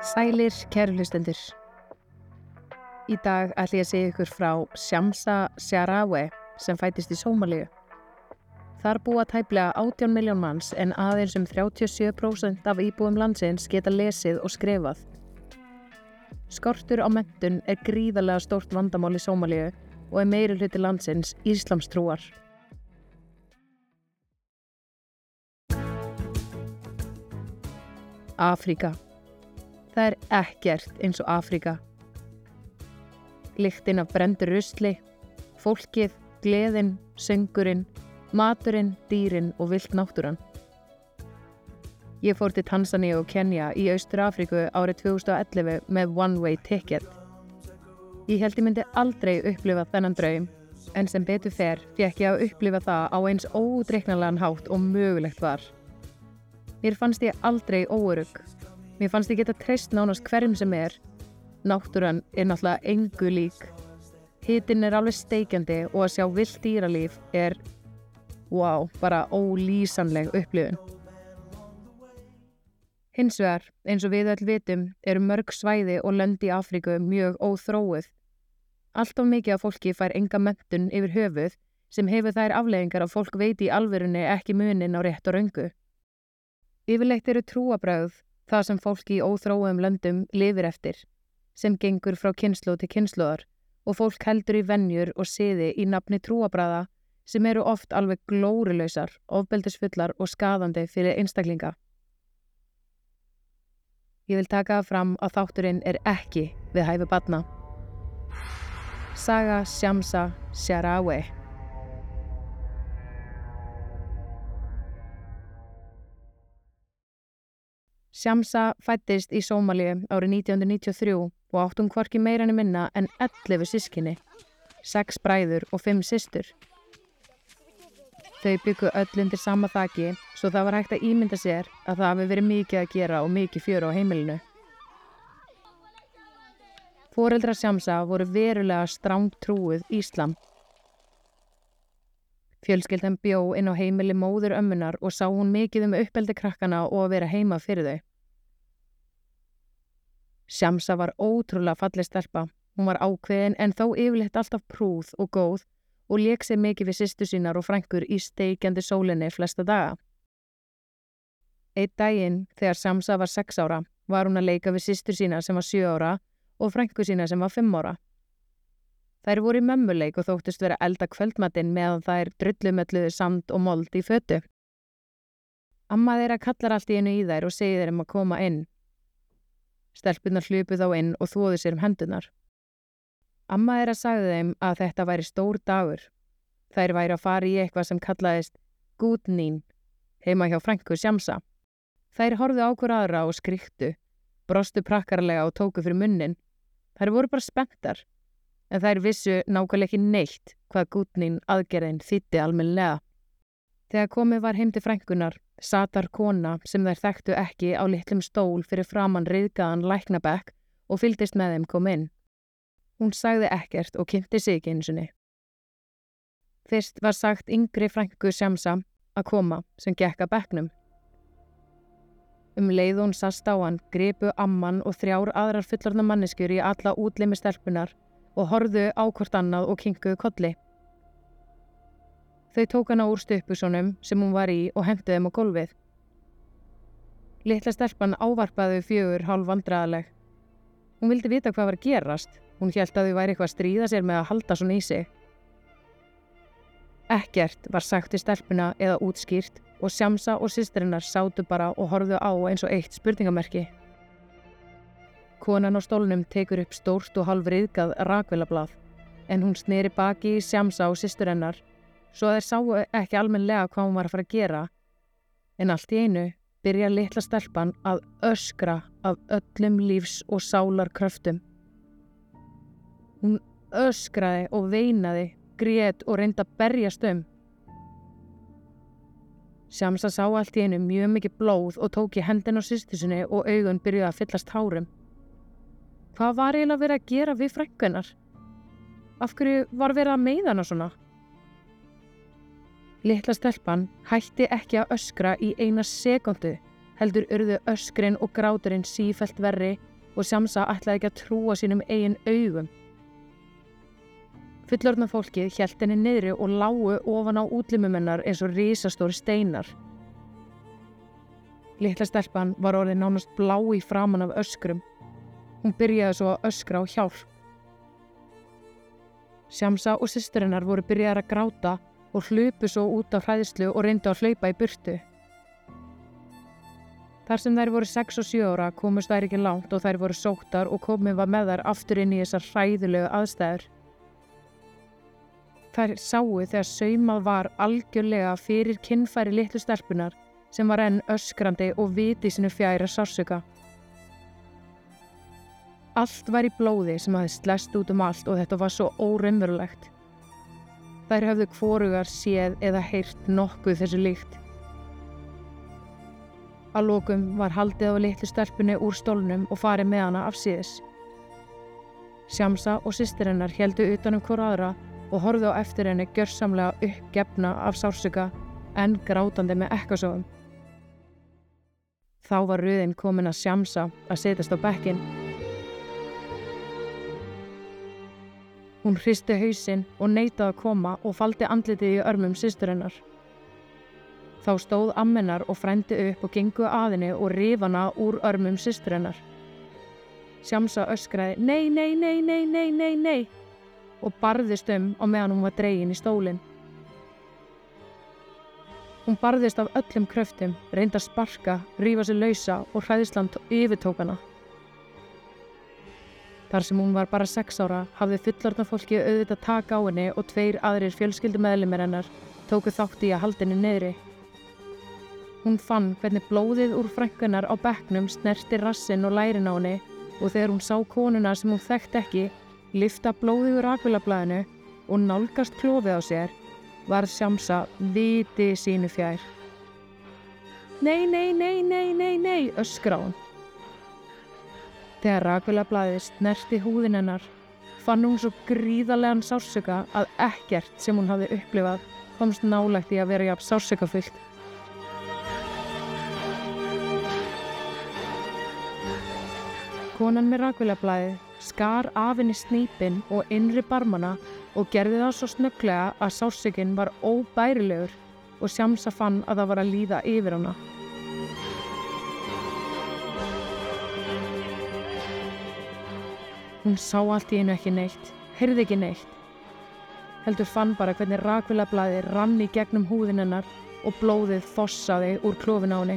Sælir, kæru hlustendur. Í dag ætlum ég að segja ykkur frá Shamsa Sharawe sem fætist í Sómalíu. Þar búa tæplega 18 miljón manns en aðeins um 37% af íbúum landsins geta lesið og skrefað. Skortur á mentun er gríðarlega stórt vandamál í Sómalíu og er meiri hluti landsins Íslamstrúar. Afríka. Það er ekkert eins og Afríka. Liktinn af brendur rusli, fólkið, gleðin, söngurinn, maturinn, dýrin og vilt náttúran. Ég fór til Tanzania og Kenya í Austur Afríku árið 2011 með One Way Ticket. Ég held ég myndi aldrei upplifa þennan draum, en sem betur fer fekk ég að upplifa það á eins ódreiknarlegan hátt og mögulegt var. Mér fannst ég aldrei óörug. Mér fannst ég geta treyst nánast hverjum sem er. Náttúran er náttúrulega engu lík. Hittin er alveg steikjandi og að sjá vilt dýralíf er, wow, bara ólýsanleg upplifun. Hins vegar, eins og við öll vitum, eru mörg svæði og lönd í Afríku mjög óþróið. Alltaf mikið af fólki fær enga mentun yfir höfuð sem hefur þær afleggingar að fólk veiti í alverunni ekki munin á rétt og raungu. Yfirleitt eru trúabræð það sem fólki í óþróum löndum lifir eftir, sem gengur frá kynslu til kynsluðar og fólk heldur í vennjur og siði í nafni trúabræða sem eru oft alveg glórilausar, ofbeldisfullar og skadandi fyrir einstaklinga. Ég vil taka fram að þátturinn er ekki við hæfi batna. Saga Shamsa Sharawe Shamsa fættist í Sómalíu árið 1993 og átt hún hvorki meirann í minna en 11 sískinni, 6 bræður og 5 systur. Þau byggu öll undir sama þaki svo það var hægt að ímynda sér að það hafi verið mikið að gera og mikið fjöru á heimilinu. Fóreldra Shamsa voru verulega stránt trúið Íslam. Fjölskeldan bjó inn á heimili móður ömmunar og sá hún mikið um uppeldi krakkana og að vera heima fyrir þau. Shamsa var ótrúlega falleg stelpa. Hún var ákveðin en þó yfirleitt alltaf prúð og góð og leik sér mikið við sýstu sínar og frængur í steikjandi sólinni flesta daga. Eitt daginn, þegar Shamsa var 6 ára, var hún að leika við sýstu sína sem var 7 ára og frængu sína sem var 5 ára. Þær voru í mömmuleik og þóttist vera elda kvöldmatinn meðan þær drullumölluðu sand og mold í fötu. Amma þeirra kallar allt í einu í þær og segir þeir um að koma inn. Stelpunar hlupu þá inn og þóðu sér um hendunar. Amma þeirra sagði þeim að þetta væri stór dagur. Þær væri að fara í eitthvað sem kallaðist gútnín, heima hjá frængu Shamsa. Þær horfðu ákur aðra og skriktu, brostu prakkarlega og tóku fyrir munnin. Þær voru bara spenntar, en þær vissu nákvæmlega ekki neitt hvað gútnín aðgerðin þýtti almenlega. Þegar komið var heim til frængunar, satar kona sem þær þekktu ekki á litlum stól fyrir framann riðgaðan læknabekk og fyldist með þeim kom inn. Hún sagði ekkert og kynnti sig ekki einsunni. Fyrst var sagt yngri frængu Shamsa að koma sem gekk að bekknum. Um leið hún sast á hann, gripu amman og þrjár aðrar fullarna manneskjur í alla útlimi stelpunar og horðu á hvort annað og kinkuðu kolli. Þau tók hana úr stuppusónum sem hún var í og henduði þeim á gólfið. Littla stelpan ávarpaði fjögur hálf vandraðaleg. Hún vildi vita hvað var að gerast. Hún hjælt að þau væri eitthvað að stríða sér með að halda svona í sig. Ekkert var sagt í stelpuna eða útskýrt og Shamsa og sýstrinnar sátu bara og horfðu á eins og eitt spurningamerki. Konan á stólnum tekur upp stórt og halv riðgað rakvilablað en hún sneri baki í Shamsa og sýsturinnar svo þeir sáu ekki almenlega hvað hún var að fara að gera en allt í einu byrja litla stelpan að öskra af öllum lífs og sálar kröftum. Hún öskraði og veinaði, grét og reynda að berjast um. Shamsa sá allt í einu mjög mikið blóð og tók í hendin á sýstusinni og augun byrjuði að fyllast hárum. Hvað var eiginlega verið að gera við frængunar? Af hverju var verið að meiða hana svona? Littla stelpan hætti ekki að öskra í eina sekundu, heldur urðu öskrin og gráturinn sífælt verri og Shamsa ætlaði ekki að trúa sínum eigin augum. Fullorðna fólkið hjælt henni niðri og lágu ofan á útlimumennar eins og risastóri steinar. Littla stelpan var orðið nánast blá í framann af öskrum. Hún byrjaði svo að öskra á hjálp. Shamsa og sýsturinnar voru byrjaðar að gráta og hlupu svo út af hræðslu og reyndu að hlaupa í burtu. Þar sem þær voru 6 og 7 ára komust þær ekki langt og þær voru sóttar og komið var með þær aftur inn í þessar hræðilegu aðstæður. Þær sáu þegar saumað var algjörlega fyrir kinnfæri litlu stelpunar sem var enn öskrandi og viti sinu fjæra sársöka. Allt var í blóði sem hafði slest út um allt og þetta var svo óreimverulegt. Þær hafðu kvorugar séð eða heyrt nokkuð þessu líkt. Að lókum var haldið á litlu stelpunni úr stólnum og farið með hana af síðis. Shamsa og sýstirinnar heldu utanum hvora aðra og horfðu á eftir henni gjörsamlega uppgefna af sársöka en grátandi með ekkasóðum. Þá var rauðin komin að Shamsa að setjast á bekkin. Hún hristi hausinn og neytaði að koma og faldi andlitið í örmum sýsturinnar. Þá stóð ammennar og frendi upp og gengu aðinni og rifana úr örmum systurinnar. Sjámsa öskraði nei, nei, nei, nei, nei, nei, nei og barðist um á meðan hún var dregin í stólinn. Hún barðist af öllum kröftum, reynda að sparka, rífa sér lausa og hræðisland yfirtókana. Þar sem hún var bara sex ára hafði fullorðna fólki auðvitað taka á henni og tveir aðrir fjölskyldumæðlimir hennar tóku þátt í að halda henni neðri. Hún fann hvernig blóðið úr frænkunar á bekknum snerti rassin og lærin á henni og þegar hún sá konuna sem hún þekkt ekki lifta blóðið úr akvilablaðinu og nálgast klófið á sér var Sjámsa viti sínu fjær. Nei, nei, nei, nei, nei, nei, öskra hún. Þegar rakvilablaðið snerti húðin hennar fann hún svo gríðarlegan sársöka að ekkert sem hún hafði upplifað komst nálægt í að vera jafn sársökafullt. Konan með rakvilablaði skar af henni snýpin og innri barmana og gerði það svo snögglega að sásökinn var óbærilegur og sjámsa fann að það var að líða yfir hana. Hún sá allt í einu ekki neitt, heyrði ekki neitt. Heldur fann bara hvernig rakvilablaði rann í gegnum húðin hennar og blóðið fossaði úr klófin á henni.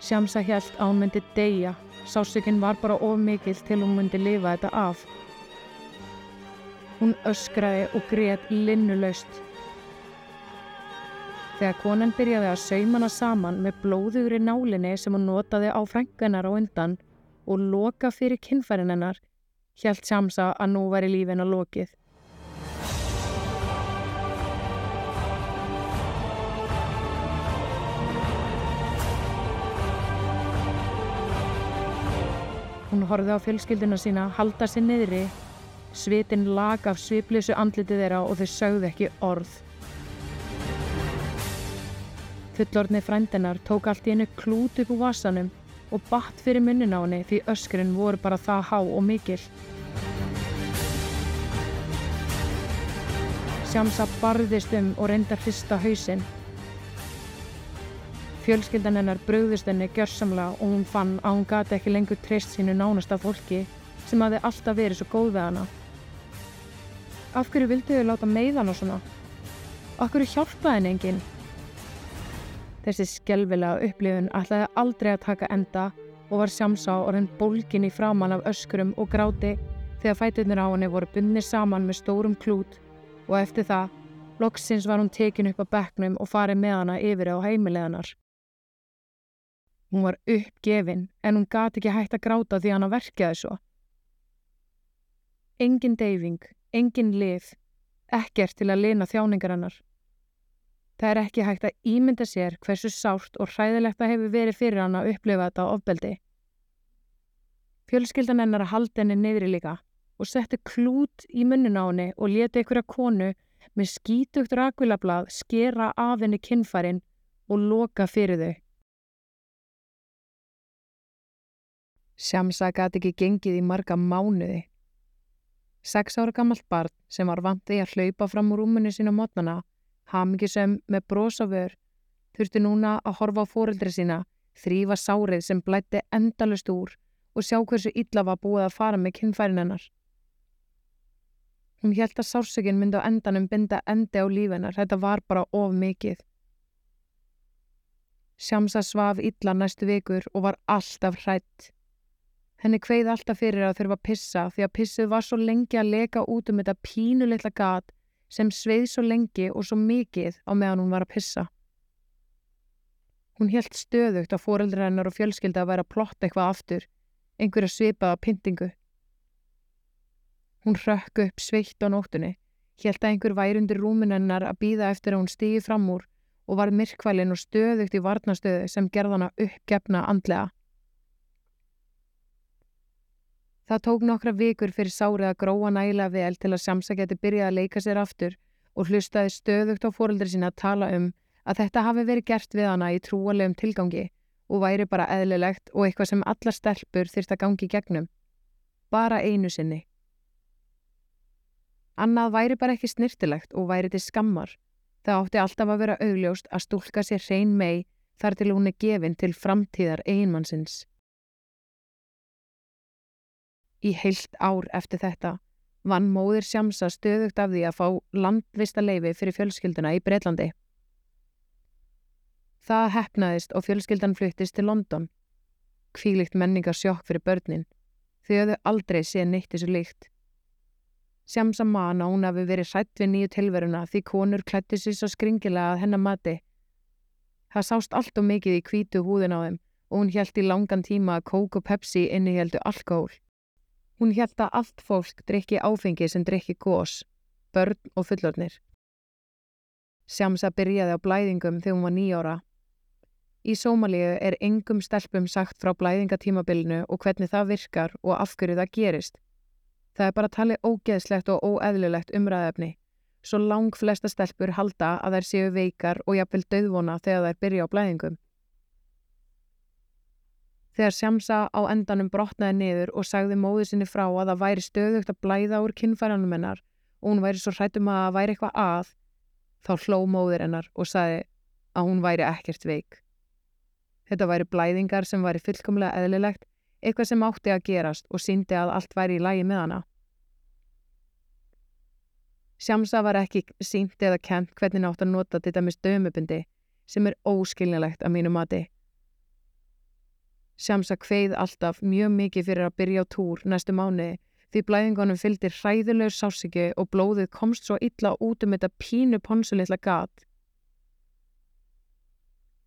Shamsa hjælt að hún myndi deyja. Sásökinn var bara of mikill til hún myndi lifa þetta af. Hún öskraði og greið linnulaust. Þegar konan byrjaði að saumana saman með blóðugri nálinni sem hún notaði á frængunar á undan og loka fyrir kinnfærin hennar, hjælt Shamsa að nú væri lífin að lokið. Hún horfið á fjölskylduna sína, halda sér niðri, svitin lag af sviplísu andlitið þeirra og þau sögðu ekki orð. Fullorðni frændinar tók allt í einu klút upp úr vasanum og batt fyrir munnin á henni því öskurinn voru bara það há og mikil. Sjámsa barðist um og reyndar hrista hausinn Fjölskyldan hennar bröðust henni gjörsamlega og hún fann að hún gati ekki lengur treyst sínu nánasta fólki sem hafi alltaf verið svo góð við hana. Af hverju vildu þau láta meiðan og svona? Af hverju hjálpaði henni enginn? Þessi skjálfilega upplifun ætlaði aldrei að taka enda og var sjámsá og henn bólkin í framann af öskrum og gráti þegar fæturnir á henni voru bundnir saman með stórum klút og eftir það, loksins var hún tekin upp á bekknum og farið með hana yfir á heimileganar. Hún var uppgefin en hún gati ekki hægt að gráta því hann að verkjaði svo. Engin deyfing, engin lið, ekkert til að lina þjáningar hannar. Það er ekki hægt að ímynda sér hversu sárt og hræðilegt það hefur verið fyrir hann að upplifa þetta ofbeldi. Fjölskyldan hennar að halda henni neyðri líka og setti klút í munnin á henni og leti ykkur að konu með skítugt rakvilablað skera af henni kinnfærin og loka fyrir þau. Shamsa gati ekki gengið í marga mánuði. Seks ára gammalt barn sem var vant í að hlaupa fram úr rúmunni sína mótnana, hamingisum með brósaför, þurfti núna að horfa á fóreldri sína, þrýfa sárið sem blætti endalust úr og sjá hversu illa var búið að fara með kynfærin hennar. Hún held að sársökinn myndi á endanum binda endi á lífennar, þetta var bara of mikið. Shamsa svaf illa næstu vikur og var alltaf hrætt. Henni kveið alltaf fyrir að þurfa að pissa því að pissið var svo lengi að leka út um þetta pínuleitla gat sem sveið svo lengi og svo mikið á meðan hún var að pissa. Hún helt stöðugt að fóreldra hennar og fjölskylda að vera að plotta eitthvað aftur, einhverja svipaða pyntingu. Hún rökk upp sveitt á nóttunni, helt að einhver værundir rúmin hennar að býða eftir að hún stigi fram úr og var myrkvælin og stöðugt í varnastöðu sem gerðana uppgefna andlega. Það tók nokkra vikur fyrir sárið að gróa nægilega vel til að Shamsa geti byrjað að leika sér aftur og hlustaði stöðugt á fóreldri sína að tala um að þetta hafi verið gert við hana í trúalegum tilgangi og væri bara eðlilegt og eitthvað sem alla stelpur þyrst að gangi gegnum. Bara einu sinni. Annað væri bara ekki snirtilegt og væri til skammar. Það átti alltaf að vera augljóst að stúlka sér hrein mei þar til hún er gefin til framtíðar einmannsins. Í heilt ár eftir þetta vann móðir Shamsa stöðugt af því að fá landvista leifi fyrir fjölskylduna í Breitlandi. Það hefnaðist og fjölskyldan fluttist til London. Kvílikt menningarsjokk fyrir börnin, þau höfðu aldrei séð neitt þessu líkt. Shamsa man að hún hafi verið hrætt við nýju tilveruna því konur klætti sér svo skringilega að hennar mati. Það sást allt og mikið í kvítu húðin á þeim og hún hjælt í langan tíma að kók og pepsi inni hjæltu alkohól. Hún hjælt að allt fólk drikki áfengi sem drikki gós, börn og fullornir. Shamsa byrjaði á blæðingum þegar hún var nýjóra. Í Sómalíu er engum stelpum sagt frá blæðingatímabilinu og hvernig það virkar og af hverju það gerist. Það er bara talið ógeðslegt og óeðlilegt umræðefni. Svo lang flesta stelpur halda að þær séu veikar og jafnvel döðvona þegar þær byrja á blæðingum. Þegar Shamsa á endanum brotnaði niður og sagði móðu sinni frá að það væri stöðugt að blæða úr kinnfæranum hennar og hún væri svo hrættum að það væri eitthvað að, þá hló móður hennar og sagði að hún væri ekkert veik. Þetta væri blæðingar sem væri fullkomlega eðlilegt eitthvað sem átti að gerast og síndi að allt væri í lægi með hana. Shamsa var ekki sínt eða kent hvernig nátt að nota þetta með stöðmöpundi sem er óskilnilegt að mínu mati. Shamsa kveið alltaf mjög mikið fyrir að byrja á túr næstu mánuði því blæðingunum fylgdi hræðulegur sásiki og blóðið komst svo illa út um þetta pínu ponsulitla gat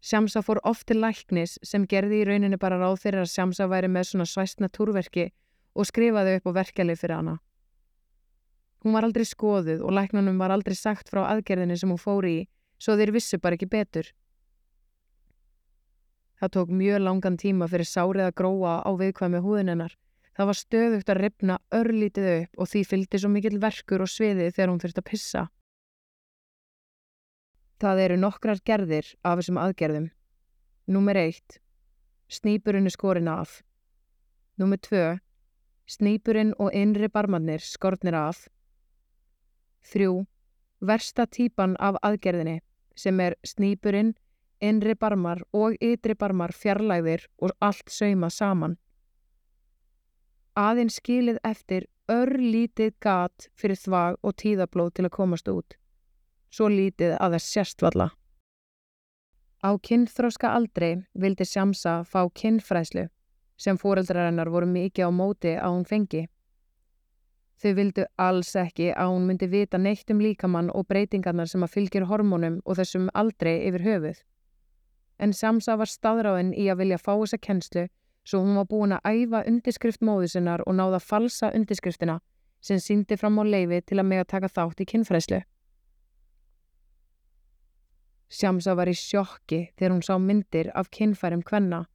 Shamsa fór oft til læknis sem gerði í rauninu bara ráð fyrir að Shamsa væri með svona svæstna túrverki og skrifaði upp á verkjalið fyrir hana. Hún var aldrei skoðuð og læknunum var aldrei sagt frá aðgerðinu sem hún fóri í, svo þeir vissu bara ekki betur. Það tók mjög langan tíma fyrir sárið að gróa á viðkvæmi húðinennar. Það var stöðugt að ripna örlítið upp og því fylgdi svo mikill verkur og sviði þegar hún þurfti að pissa. Það eru nokkrar gerðir af þessum aðgerðum. Númer 1. Snýpurinn er skorin af. Númer 2. Snýpurinn og innri barmannir skornir af. 3. Versta típan af aðgerðinni sem er snýpurinn, innri barmar og ytri barmar fjarlæðir og allt sauma saman. Aðinn skilið eftir örlítið gat fyrir þvag og tíðablóð til að komast út svo lítið að það sérst valla. Á kynþróska aldrei vildi Shamsa fá kynfræslu sem fóreldrarinnar voru mikið á móti að hún fengi. Þau vildu alls ekki að hún myndi vita neitt um líkamann og breytingarnar sem að fylgjur hormónum og þessum aldrei yfir höfuð. En Samsa var staðráðinn í að vilja fá þessa kennslu svo hún var búin að æfa undirskrift móðu sinnar og náða falsa undirskriftina sem síndi fram á leifi til að mega taka þátt í kynfræslu. Shamsa var í sjokki þegar hún sá myndir af kinnfærum kvenna.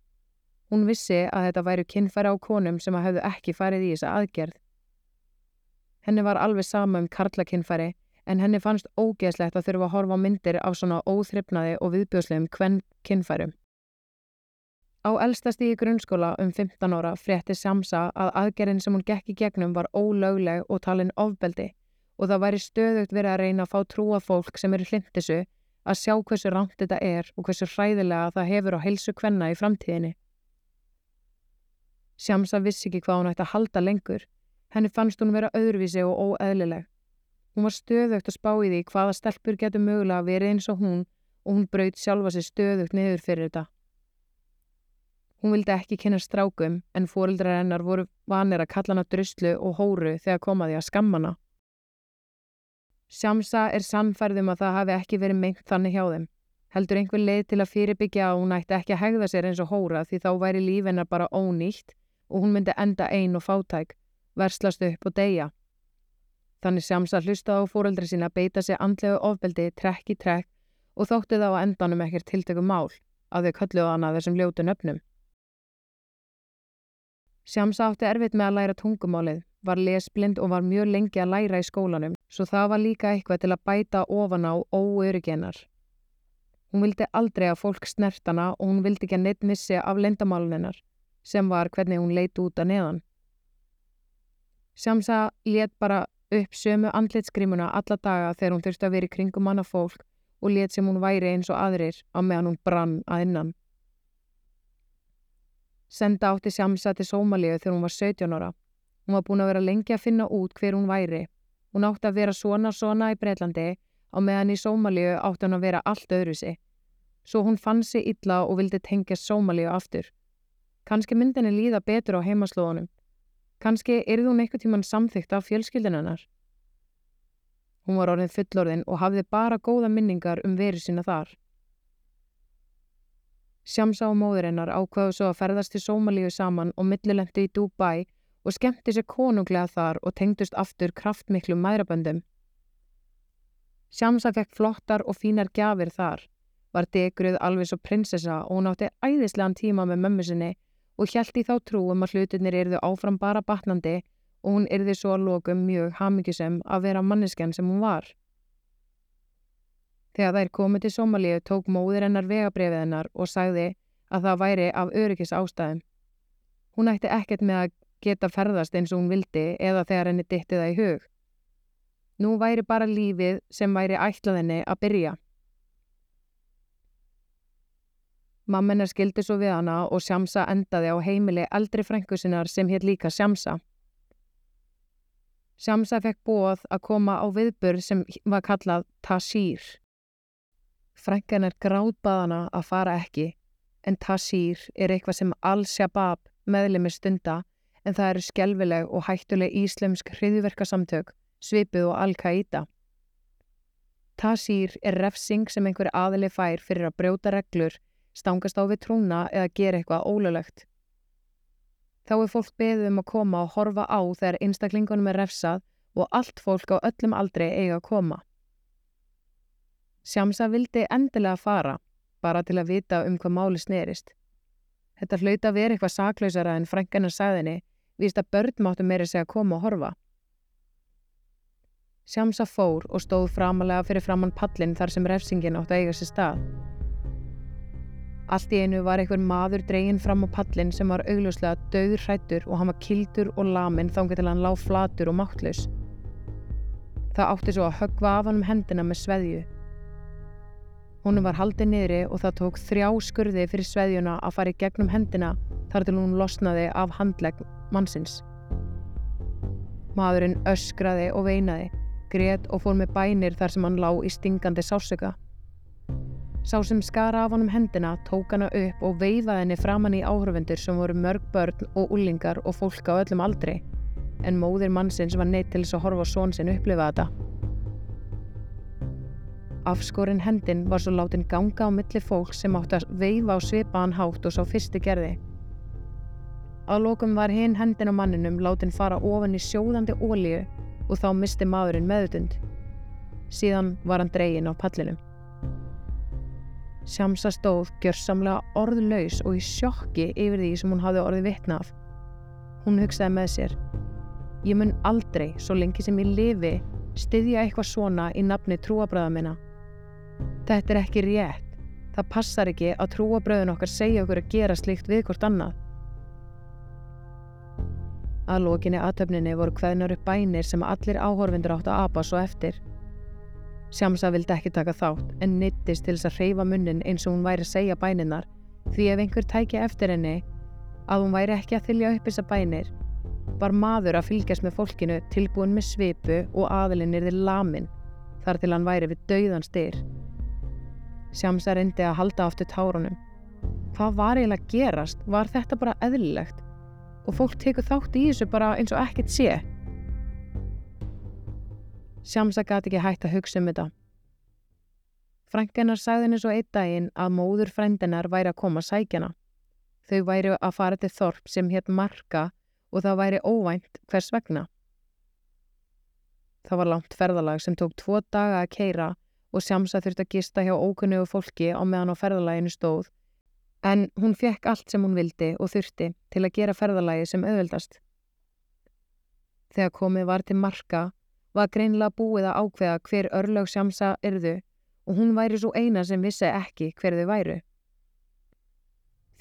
Hún vissi að þetta væru kinnfæri á konum sem að hefðu ekki farið í þessa aðgerð. Henni var alveg sama um karlakinnfæri en henni fannst ógeðslegt að þurfa að horfa myndir af svona óþryfnaði og viðbjóslegum kvenn kinnfærum. Á eldstasti í grunnskóla um 15 ára frétti Samsa að aðgerinn sem hún gekk í gegnum var ólögleg og talin ofbeldi og það væri stöðugt verið að reyna að fá trúa fólk sem eru hlindisu að sjá hversu rámt þetta er og hversu hræðilega það hefur á heilsu kvenna í framtíðinni. Shamsa vissi ekki hvað hún ætti að halda lengur. Henni fannst hún vera öðruvísi og óeðlileg. Hún var stöðugt að spá í því hvaða stelpur getur mögulega verið eins og hún og hún braut sjálfa sér stöðugt niður fyrir þetta. Hún vildi ekki kynna strákum en fóreldrar hennar voru vanir að kalla hana druslu og hóru þegar komaði að skammana. Shamsa er sannfærðum að það hafi ekki verið meint þannig hjá þeim. Heldur einhver leið til að fyrirbyggja að hún ætti ekki að hegða sér eins og hóra því þá væri lífennar bara ónýtt og hún myndi enda ein og fátæk, verslast upp og deyja. Þannig Shamsa hlustaði á fóreldri sína að beita sig andlegu ofbeldi trekk í trekk og þótti þá að endanum ekkert tiltöku mál að þau kölluðu hana þessum ljótu nöfnum. Shamsa átti erfitt með að læra tungumálið, var lesblind og var mjög lengi að læra í skólanum, svo það var líka eitthvað til að bæta ofan á óörygennar. Hún vildi aldrei að fólk snert hana og hún vildi ekki að neitt missi af lendamáluninnar, sem var hvernig hún leiti út að neðan. Shamsa let bara upp sömu andlitskrimuna alla daga þegar hún þurfti að vera í kringum manna fólk og let sem hún væri eins og aðrir á meðan hún brann að innan. Senda átti Shamsa til Sómalíu þegar hún var 17 ára. Hún var búin að vera lengi að finna út hver hún væri. Hún átti að vera svona svona í Breitlandi á meðan í Sómalíu átti hún að vera allt öðru sig. Svo hún fann sig illa og vildi tengja Sómalíu aftur. Kanski myndinni líða betur á heimaslóðunum. Kanski erði hún eitthvað tíman samþygt af fjölskyldinannar. Hún var orðin fullorðin og hafði bara góða minningar um verið sína þar. Shamsa og móðurinnar ákvaðu svo að ferðast til Sómalíu saman og millilendi í Dubai og skemmti sér konunglega þar og tengdust aftur kraftmiklu mæðraböndum. Shamsa fekk flottar og fínar gjafir þar, var degruð alveg svo prinsessa og hún átti æðislegan tíma með mömmu sinni og hjælt í þá trú um að hlutinir erðu áfram bara batnandi og hún erði svo að lokum mjög hamingisem að vera mannisken sem hún var. Þegar þær komið til Somalíu tók móðir hennar vegabrefið hennar og sagði að það væri af öryggis ástæðum. Hún ætti ekkert með að geta ferðast eins og hún vildi eða þegar henni ditti það í hug. Nú væri bara lífið sem væri ætlaðinni að byrja. Mammennar skildi svo við hana og Shamsa endaði á heimili eldri frængusinnar sem hér líka Shamsa. Shamsa fekk bóð að koma á viðburð sem var kallað Tashir. Frængan er gráðbaðana að fara ekki, en Tashir er eitthvað sem Al-Shabaab meðlemi stunda en það eru skjelvileg og hættuleg íslemsk hriðverkasamtök, svipið og Al-Qaida. Tashir er refsing sem einhver aðili fær fyrir að brjóta reglur stangast á við trúna eða gera eitthvað ólulegt. Þá er fólk beðið um að koma og horfa á þegar einstaklingunum er refsað og allt fólk á öllum aldrei eiga að koma. Sjámsa vildi endilega fara, bara til að vita um hvað máli snerist. Þetta hlauta vera eitthvað saklausara en frænganar sagðinni, víst að börn máttu meiri segja að koma og horfa. Sjámsa fór og stóð framalega fyrir framann pallin þar sem refsingin átt að eiga sér stað. Allt í einu var einhver maður dreginn fram á pallin sem var augljóslega döður hrættur og hann var kildur og lamin þángar til hann lág flatur og máttlaus. Það átti svo að höggva af hann um hendina með sveðju. Húnum var haldið niðri og það tók þrjá skurði fyrir sveðjuna að fara í gegnum hendina þar til hún losnaði af handlegg mannsins. Maðurinn öskraði og veinaði, greið og fór með bænir þar sem hann lág í stingandi sásöka. Sá sem skara af honum hendina tók hana upp og veifaði henni framann í áhörfundur sem voru mörg börn og ullingar og fólk á öllum aldri. En móðir mannsins var neitt til þess að horfa són sinn upplifa þetta. Afskorinn hendin var svo látin ganga á milli fólk sem átti að veifa á svipaðan hátt og sá fyrsti gerði. Að lokum var hinn hendin á manninum látin fara ofan í sjóðandi ólíu og þá misti maðurinn meðutund. Síðan var hann dregin á pallinum. Shamsa stóð gjörsamlega orðlaus og í sjokki yfir því sem hún hafði orðið vittnaf. Hún hugsaði með sér Ég mun aldrei, svo lengi sem ég lifi, styðja eitthvað svona í nafni trúabræða minna. Þetta er ekki rétt. Það passar ekki að trúa bröðun okkar segja okkur að gera slíkt við hvort annað. Að lókinni aðtöfninni voru hveðnar upp bænir sem allir áhorfindur átt að apa svo eftir. Sjámsa vildi ekki taka þátt en nittist til þess að hreyfa munnin eins og hún væri að segja bæninnar því ef einhver tækja eftir henni að hún væri ekki að þylja upp þessa bænir var maður að fylgjast með fólkinu tilbúin með svipu og aðilinn er þið lamin þar til hann væri við dauðan styr. Sjámsa reyndi að halda aftur tárunum. Hvað var eiginlega gerast? Var þetta bara eðlilegt? Og fólk tekur þátt í þessu bara eins og ekkert sé? Sjámsa gæti ekki hægt að hugsa um þetta. Frankennar sagði henni svo einn daginn að móður frændennar væri að koma sækjana. Þau væri að fara til þorp sem hétt Marka og það væri óvænt hvers vegna. Það var langt ferðalag sem tók tvo daga að keira og Sjámsa þurfti að gista hjá ókunnugu fólki á meðan á ferðalaginu stóð en hún fekk allt sem hún vildi og þurfti til að gera ferðalagi sem auðvöldast. Þegar komið var til Marka var greinlega búið að ákveða hver örlög Sjámsa yrðu og hún væri svo eina sem vissi ekki hver þau væru.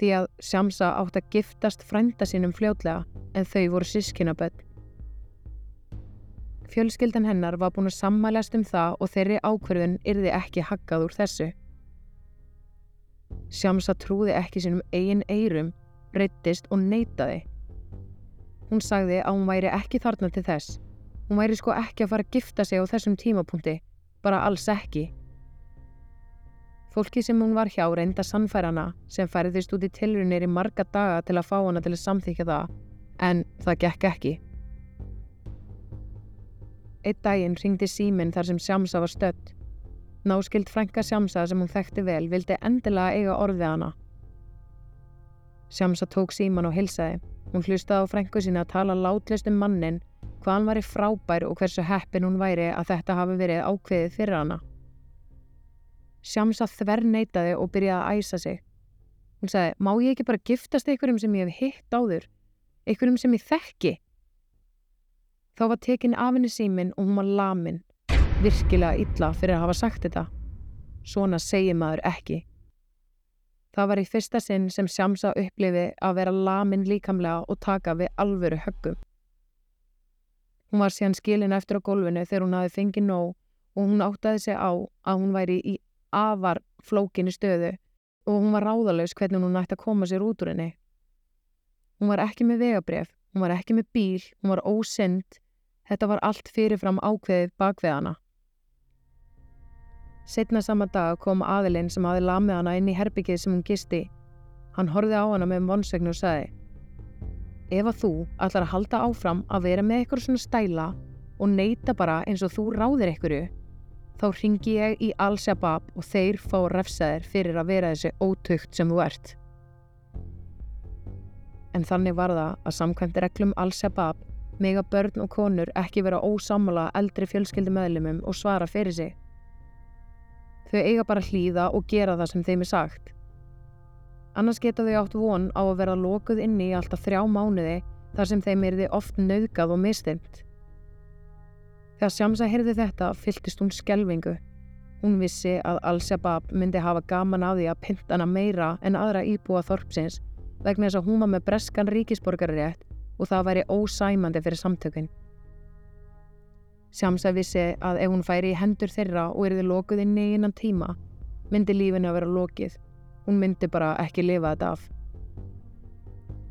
Því að Sjámsa átt að giftast frænda sínum fljótlega en þau voru sískinaböll. Fjölskyldan hennar var búin að sammælast um það og þeirri ákverðun yrði ekki haggað úr þessu. Sjámsa trúði ekki sínum eigin eirum, breyttist og neytaði. Hún sagði að hún væri ekki þarna til þess Hún væri sko ekki að fara að gifta sig á þessum tímapunkti, bara alls ekki. Fólki sem hún var hjá reynda sannfærana sem færðist út í tilrunir í marga daga til að fá hana til að samþykja það, en það gekk ekki. Eitt daginn ringdi síminn þar sem Sjámsa var stött. Náskild frænka Sjámsa sem hún þekkti vel vildi endilega eiga orðið hana. Sjámsa tók síman og hilsaði. Hún hlustaði á frænku sína að tala látlist um mannin hvað hann væri frábær og hversu heppin hún væri að þetta hafi verið ákveðið fyrir hana. Sjámsa þver neytaði og byrjaði að æsa sig. Hún sagði, má ég ekki bara giftast einhverjum sem ég hef hitt áður? Einhverjum sem ég þekki? Þá var tekin af henni símin og hún var lamin, virkilega illa fyrir að hafa sagt þetta. Svona segir maður ekki. Það var í fyrsta sinn sem Sjámsa upplifi að vera lamin líkamlega og taka við alvöru höggum. Hún var síðan skilin eftir á gólfinu þegar hún hafi fengið nóg og hún áttaði sig á að hún væri í afar flókinni stöðu og hún var ráðalös hvernig hún ætti að koma sér út úr henni. Hún var ekki með vegabref, hún var ekki með bíl, hún var ósynd, þetta var allt fyrirfram ákveðið bakvið hana. Setna sama dag kom aðilinn sem hafi lamið hana inn í herbyggið sem hún gisti. Hann horfið á hana með vonsvegnu og sagði ef að þú ætlar að halda áfram að vera með eitthvað svona stæla og neyta bara eins og þú ráðir einhverju, þá ringi ég í Al-Shabaab og þeir fá refsaðir fyrir að vera þessi ótökt sem þú ert. En þannig var það að samkvæmt reglum Al-Shabaab mega börn og konur ekki vera ósamala eldri fjölskyldi meðlumum og svara fyrir sig. Þau eiga bara hlýða og gera það sem þeim er sagt. Annars geta þau átt von á að vera lokuð inni í alltaf þrjá mánuði þar sem þeim erði oft nauðgað og mistimt. Þegar Shamsa heyrði þetta fyltist hún skelvingu. Hún vissi að Al-Shabaab myndi hafa gaman af því að pynta hana meira en aðra íbúa þorpsins vegna þess að hún var með breskan ríkisborgarétt og það væri ósæmandi fyrir samtökun. Shamsa vissi að ef hún færi í hendur þeirra og erði lokuð inni innan tíma myndi lífinu að vera lokið Hún myndi bara ekki lifa þetta af.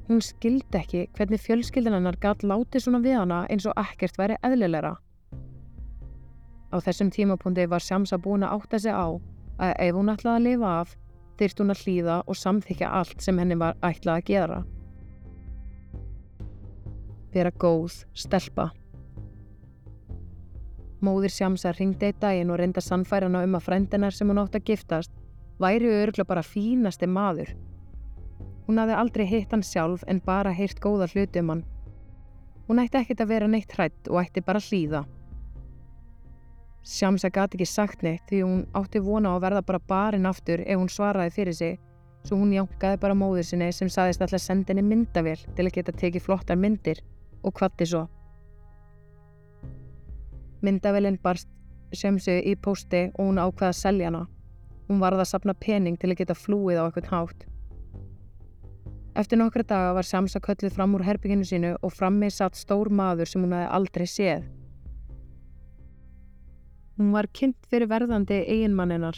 Hún skildi ekki hvernig fjölskyldinannar gæt látið svona við hana eins og ekkert væri eðlilegra. Á þessum tímapunkti var Shamsa búin að átta sig á að ef hún ætlaði að lifa af, þyrst hún að hlýða og samþykja allt sem henni var ætlað að gera. Vera góð, stelpa. Móðir Shamsa ringdi eitt daginn og reynda sannfærana um að frændinar sem hún átt að giftast væri örgla bara fínasti maður. Hún hafði aldrei hitt hann sjálf en bara heyrt góða hluti um hann. Hún ætti ekkert að vera neitt hrætt og ætti bara hlýða. Sjámsa gati ekki sagt neitt því hún átti vona á að verða bara barinn aftur ef hún svaraði fyrir sig svo hún jánkaði bara móður sinni sem saðist alltaf sendinni myndavél til að geta tekið flottar myndir og kvatti svo. Myndavélinn barst Sjámsu í pósti og hún ákvaði að selja hana Hún varða að sapna pening til að geta flúið á eitthvað hátt. Eftir nokkra daga var Samsa kölluð fram úr herbygginu sínu og frammi satt stór maður sem hún hefði aldrei séð. Hún var kynnt fyrir verðandi eiginmanninar.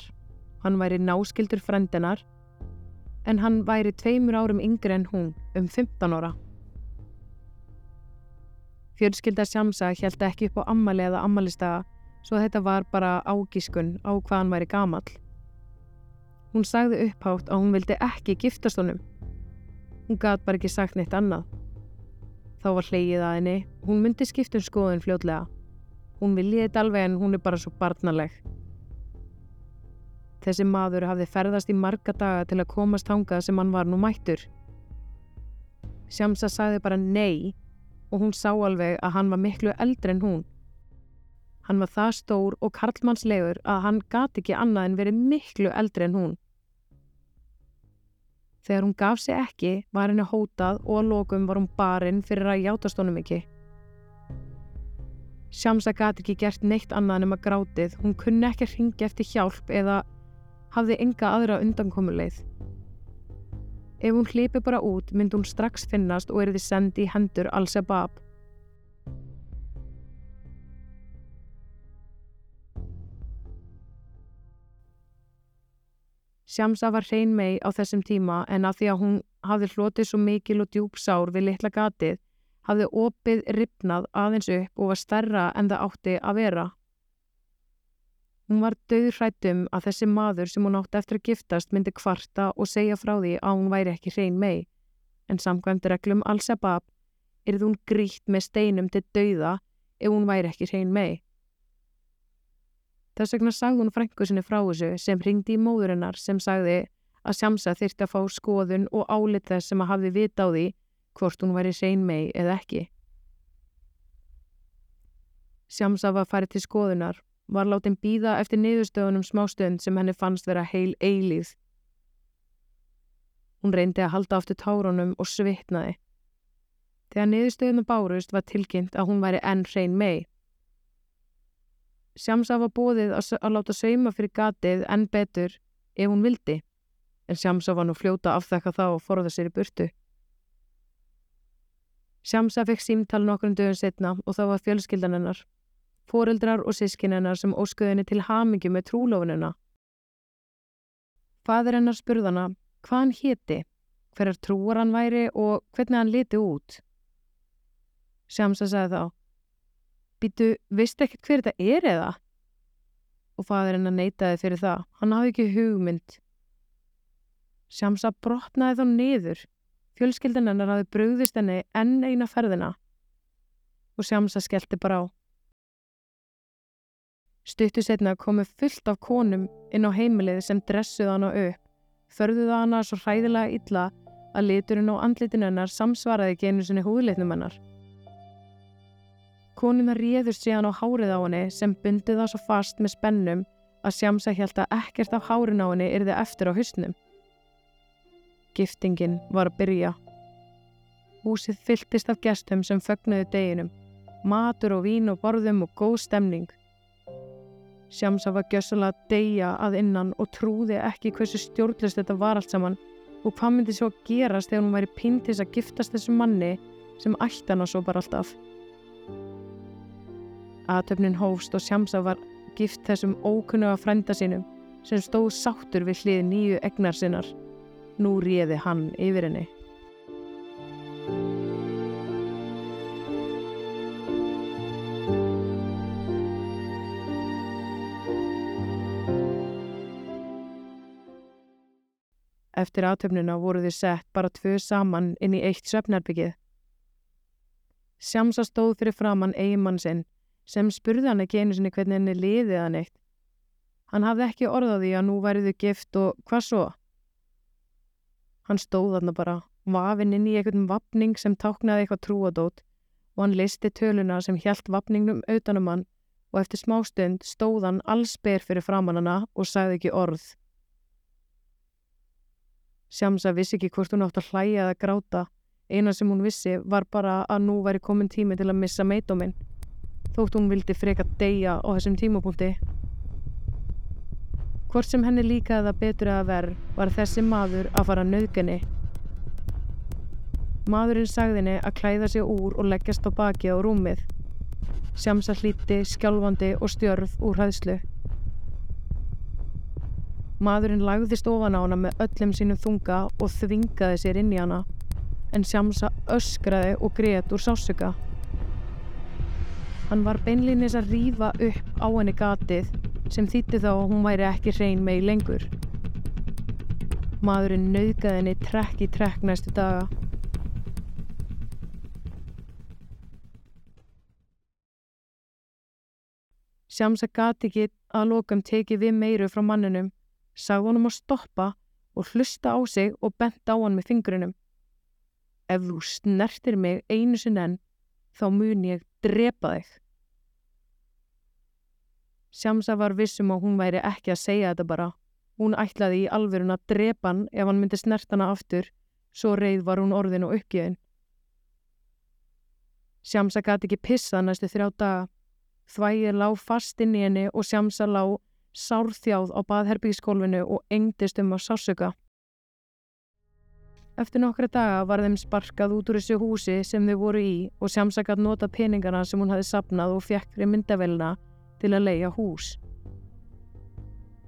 Hann væri náskildur frendinar en hann væri tveimur árum yngri en hún, um 15 ára. Fjölskylda Shamsa held ekki upp á ammali eða ammalistaga svo þetta var bara ágískun á hvað hann væri gamal. Hún sagði upphátt að hún vildi ekki giftast honum. Hún gæti bara ekki sagt neitt annað. Þá var hleyið að henni, hún myndi skiptum skoðun fljótlega. Hún viljiði þetta alveg en hún er bara svo barnaleg. Þessi maður hafði ferðast í marga daga til að komast hangað sem hann var nú mættur. Shamsa sagði bara nei og hún sá alveg að hann var miklu eldri en hún. Hann var það stór og karlmannslegur að hann gati ekki annað en verið miklu eldri en hún. Þegar hún gaf sig ekki var henni hótað og að lokum var hún barinn fyrir að játast honum ekki. Shamsa gati ekki gert neitt annað en um að grátið, hún kunni ekki að ringja eftir hjálp eða hafði enga aðra undankomuleið. Ef hún hlipi bara út myndi hún strax finnast og erði sendi í hendur Al-Shabaab. Shamsa var hrein mei á þessum tíma en að því að hún hafði hlotið svo mikil og djúb sár við litla gatið hafði opið ripnað aðeins upp og var stærra en það átti að vera. Hún var döðrættum að þessi maður sem hún átti eftir að giftast myndi kvarta og segja frá því að hún væri ekki hrein mei, en samkvæmt reglum Al-Shabaab er hún grítt með steinum til dauða ef hún væri ekki hrein mei. Þess vegna sagði hún frængu sinni frá þessu sem ringdi í móðurinnar sem sagði að Shamsa þyrti að fá skoðun og álit þess sem að hafði vita á því hvort hún væri hrein mei eða ekki. Shamsa var farið til skoðunar var látin býða eftir niðurstöðunum smástönd sem henni fannst vera heil eilíð. Hún reyndi að halda aftur tárunum og svitnaði. Þegar niðurstöðunum bárust var tilkynnt að hún væri enn hrein mei. Sjámsa var bóðið að, að láta sauma fyrir gatið enn betur ef hún vildi, en Sjámsa var nú fljóta afþekka þá og forða sér í burtu. Sjámsa fekk símtal nokkrum dögum setna og þá var fjölskyldan hennar foreldrar og sískinennar sem óskuðinni til hamingi með trúlófinuna. Fadur hennar spurðana hvað hann héti, hverjar trúar hann væri og hvernig hann liti út. Sjámsa sagði þá, býtu, vist ekki hver þetta er eða? Og fadur hennar neytaði fyrir það, hann hafði ekki hugmynd. Sjámsa brotnaði þá niður, fjölskyldan hennar hafði brugðist henni enn eina ferðina og Sjámsa skellti bara á. Stuttu setna komu fullt af konum inn á heimilið sem dressuð hana upp, förðuð hana svo hræðilega illa að liturinn og andlitin hennar samsvaraði einu sinni húðlitnum hennar. Konuna réðust síðan á hárið á henni sem bundið það svo fast með spennum að sjámsa held að ekkert af hárin á henni yrði eftir á husnum. Giftingin var að byrja. Húsið fylltist af gestum sem fögnuðu deginum, matur og vín og borðum og góð stemning. Shamsa var gjössalega að deyja að innan og trúði ekki hversu stjórnlist þetta var allt saman og hvað myndi svo að gerast þegar hún væri pínt til að giftast þessu manni sem ætti hann svo bara alltaf. Aðtöfnin hófst og Shamsa var gift þessum ókunnuga frænda sínum sem stóð sáttur við hlið nýju egnar sinnar. Nú réði hann yfir henni. Eftir aðtöfnuna voru þið sett bara tvö saman inn í eitt söfnarbyggið. Sjámsa stóð fyrir framann eigimann sinn sem spurði hann ekki einu sinni hvernig henni liðið hann eitt. Hann hafði ekki orðaði að nú væriðu gift og hvað svo? Hann stóð þarna bara, vafinn inn í einhvern vapning sem táknaði eitthvað trúadót og hann listi töluna sem hjælt vapningnum auðanum hann og eftir smástund stóð hann allsber fyrir framann hana og sagði ekki orð. Shamsa vissi ekki hvort hún átt að hlæja eða gráta. Eina sem hún vissi var bara að nú væri komin tími til að missa meitóminn. Þótt hún vildi freka deyja á þessum tímapunkti. Hvort sem henni líkaði það betur að verð var þessi maður að fara nöðgani. Maðurinn sagði henni að klæða sig úr og leggjast á baki á rúmið. Sjámsa hlíti, skjálfandi og stjörð úr hæðslu. Maðurinn lagðist ofan á hana með öllum sínum þunga og þvingaði sér inn í hana, en Sjámsa öskraði og greiðt úr sásuga. Hann var beinlinis að rýfa upp á henni gatið sem þýtti þá að hún væri ekki hrein megi lengur. Maðurinn nauðgaði henni trekk í trekk næstu daga. Sjámsa gati ekki að lokum tekið við meiru frá manninum, sagði honum að stoppa og hlusta á sig og bent á hann með fingrunum. Ef þú snertir mig einu sinn enn, þá mun ég drepa þig. Sjámsa var vissum að hún væri ekki að segja þetta bara. Hún ætlaði í alverun að drepa hann ef hann myndi snert hana aftur, svo reið var hún orðin og uppgjöðin. Sjámsa gæti ekki pissa næstu þrjá daga. Þvægir lág fast inn í henni og Sjámsa lág sárþjáð á baðherbyggiskólfinu og engdist um að sásuga. Eftir nokkra daga var þeim sparkað út úr þessu húsi sem þau voru í og Sjámsa gæti nota peningana sem hún hafi sapnað og fjekkri myndavelna til að leia hús.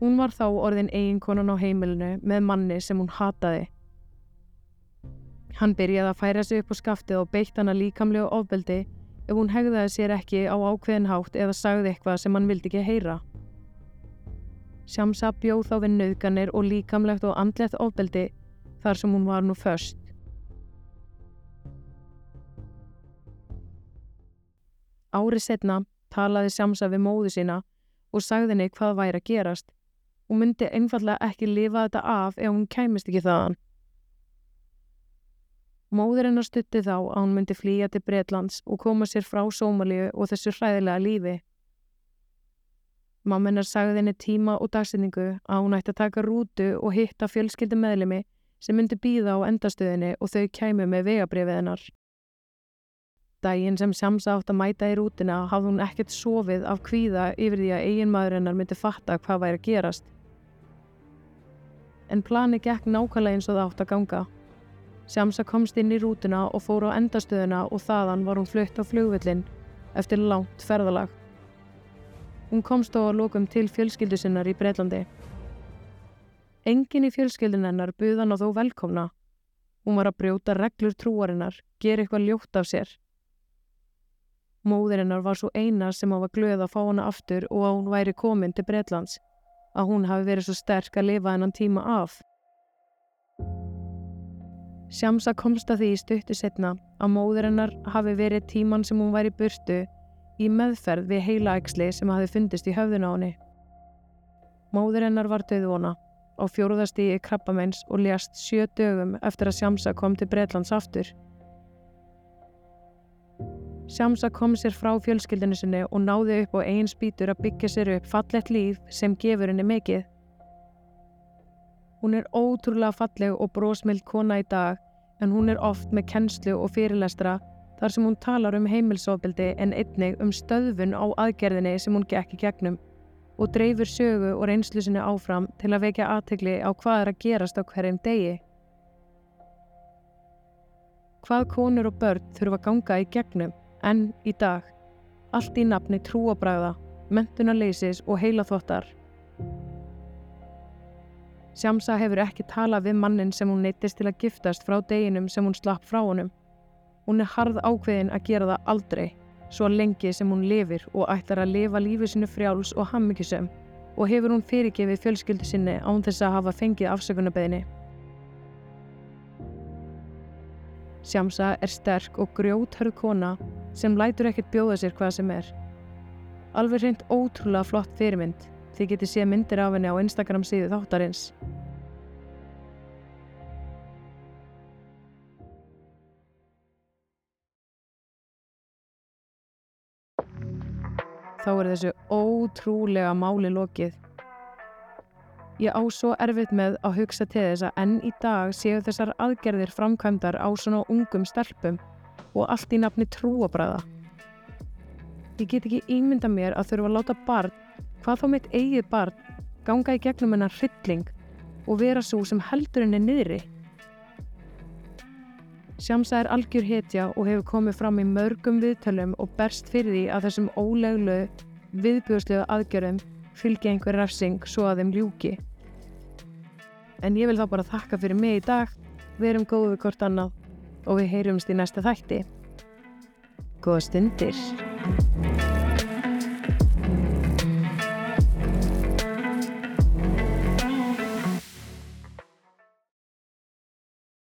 Hún var þá orðin eiginkonan á heimilinu með manni sem hún hataði. Hann byrjaði að færa sig upp á skaftið og beitt hana líkamlega ofbeldi ef hún hegðaði sér ekki á ákveðin hátt eða sagði eitthvað sem hann vildi ekki heyra. Sjámsa bjóð þá við nöðganir og líkamlegt og andlegt ofbeldi þar sem hún var nú först. Árið setna talaði Sjámsa við móðu sína og sagði henni hvað væri að gerast. Hún myndi einfallega ekki lifa þetta af ef hún kæmist ekki þaðan. Móður hennar stutti þá að hún myndi flýja til Breitlands og koma sér frá Sómalíu og þessu hræðilega lífi. Mamma hennar sagði henni tíma og dagsinningu að hún ætti að taka rútu og hitta fjölskyldi meðlemi sem myndi býða á endastöðinni og þau kæmu með vegabrifið hennar. Dægin sem Shamsa átt að mæta í rútina hafði hún ekkert sofið af kvíða yfir því að eiginmaður hennar myndi fatta hvað væri að gerast. En plani gekk nákvæmlega eins og það átt að ganga. Shamsa komst inn í rútina og fór á endastöðuna og þaðan var hún flutt á flugvillin eftir langt ferðalag. Hún komst á að lókum til fjölskyldu sinnar í Breitlandi. Engin í fjölskyldun hennar buðan á þó velkomna. Hún var að brjóta reglur trúarinnar, gera eitthvað ljótt af sér Móðurinnar var svo eina sem hann var glöð að fá hana aftur og að hún væri komin til Breitlands, að hún hafi verið svo sterk að lifa hennan tíma af. Sjámsa komst að því í stuttu setna að móðurinnar hafi verið tíman sem hún væri burtu í meðferð við heilaæksli sem hafi fundist í höfðun á henni. Móðurinnar var döðvona á fjóruðastíi krabbamenns og ljast sjö dögum eftir að Sjámsa kom til Breitlands aftur. Shamsa kom sér frá fjölskyldinu sinni og náði upp á einn spýtur að byggja sér upp fallett líf sem gefur henni mikið. Hún er ótrúlega falleg og brósmild kona í dag en hún er oft með kennslu og fyrirlestra þar sem hún talar um heimilsofbildi en einnig um stöðfun á aðgerðinni sem hún gekk í gegnum og dreifur sögu og reynslu sinni áfram til að vekja aðtegli á hvað er að gerast á hverjum degi. Hvað konur og börn þurfa að ganga í gegnum en í dag, allt í nafni trúabræða, mentunarleysis og heilaþvottar. Sjámsa hefur ekki talað við mannin sem hún neytist til að giftast frá deginum sem hún slapp frá honum. Hún er harð ákveðin að gera það aldrei, svo lengi sem hún lifir og ætlar að lifa lífið sinu frjáls og hammikisum og hefur hún fyrirgefið fjölskyldu sinni án þess að hafa fengið afsökunarbeðinni. Sjámsa er sterk og grjóthörð kona sem lætur ekkert bjóða sér hvað sem er. Alveg hreint ótrúlega flott fyrirmynd, þið getið séð myndir af henni á Instagram síðu þáttarins. Þá er þessu ótrúlega máli lokið. Ég á svo erfitt með að hugsa til þess að enn í dag séu þessar aðgerðir framkvæmdar á svona ungum stelpum og allt í nafni trúabræða. Ég get ekki ímynda mér að þurfa að láta barn, hvað þá mitt eigið barn, ganga í gegnum hennar hrylling og vera svo sem heldur henni niðri. Shamsa er algjör hetja og hefur komið fram í mörgum viðtölum og berst fyrir því að þessum óleglu viðbjóðslegu aðgjörðum fylgja einhver refsing svo að þeim ljúki. En ég vil þá bara þakka fyrir mig í dag, við erum góðið hvort annað og við heyrumst í næsta þætti. Góða stundir!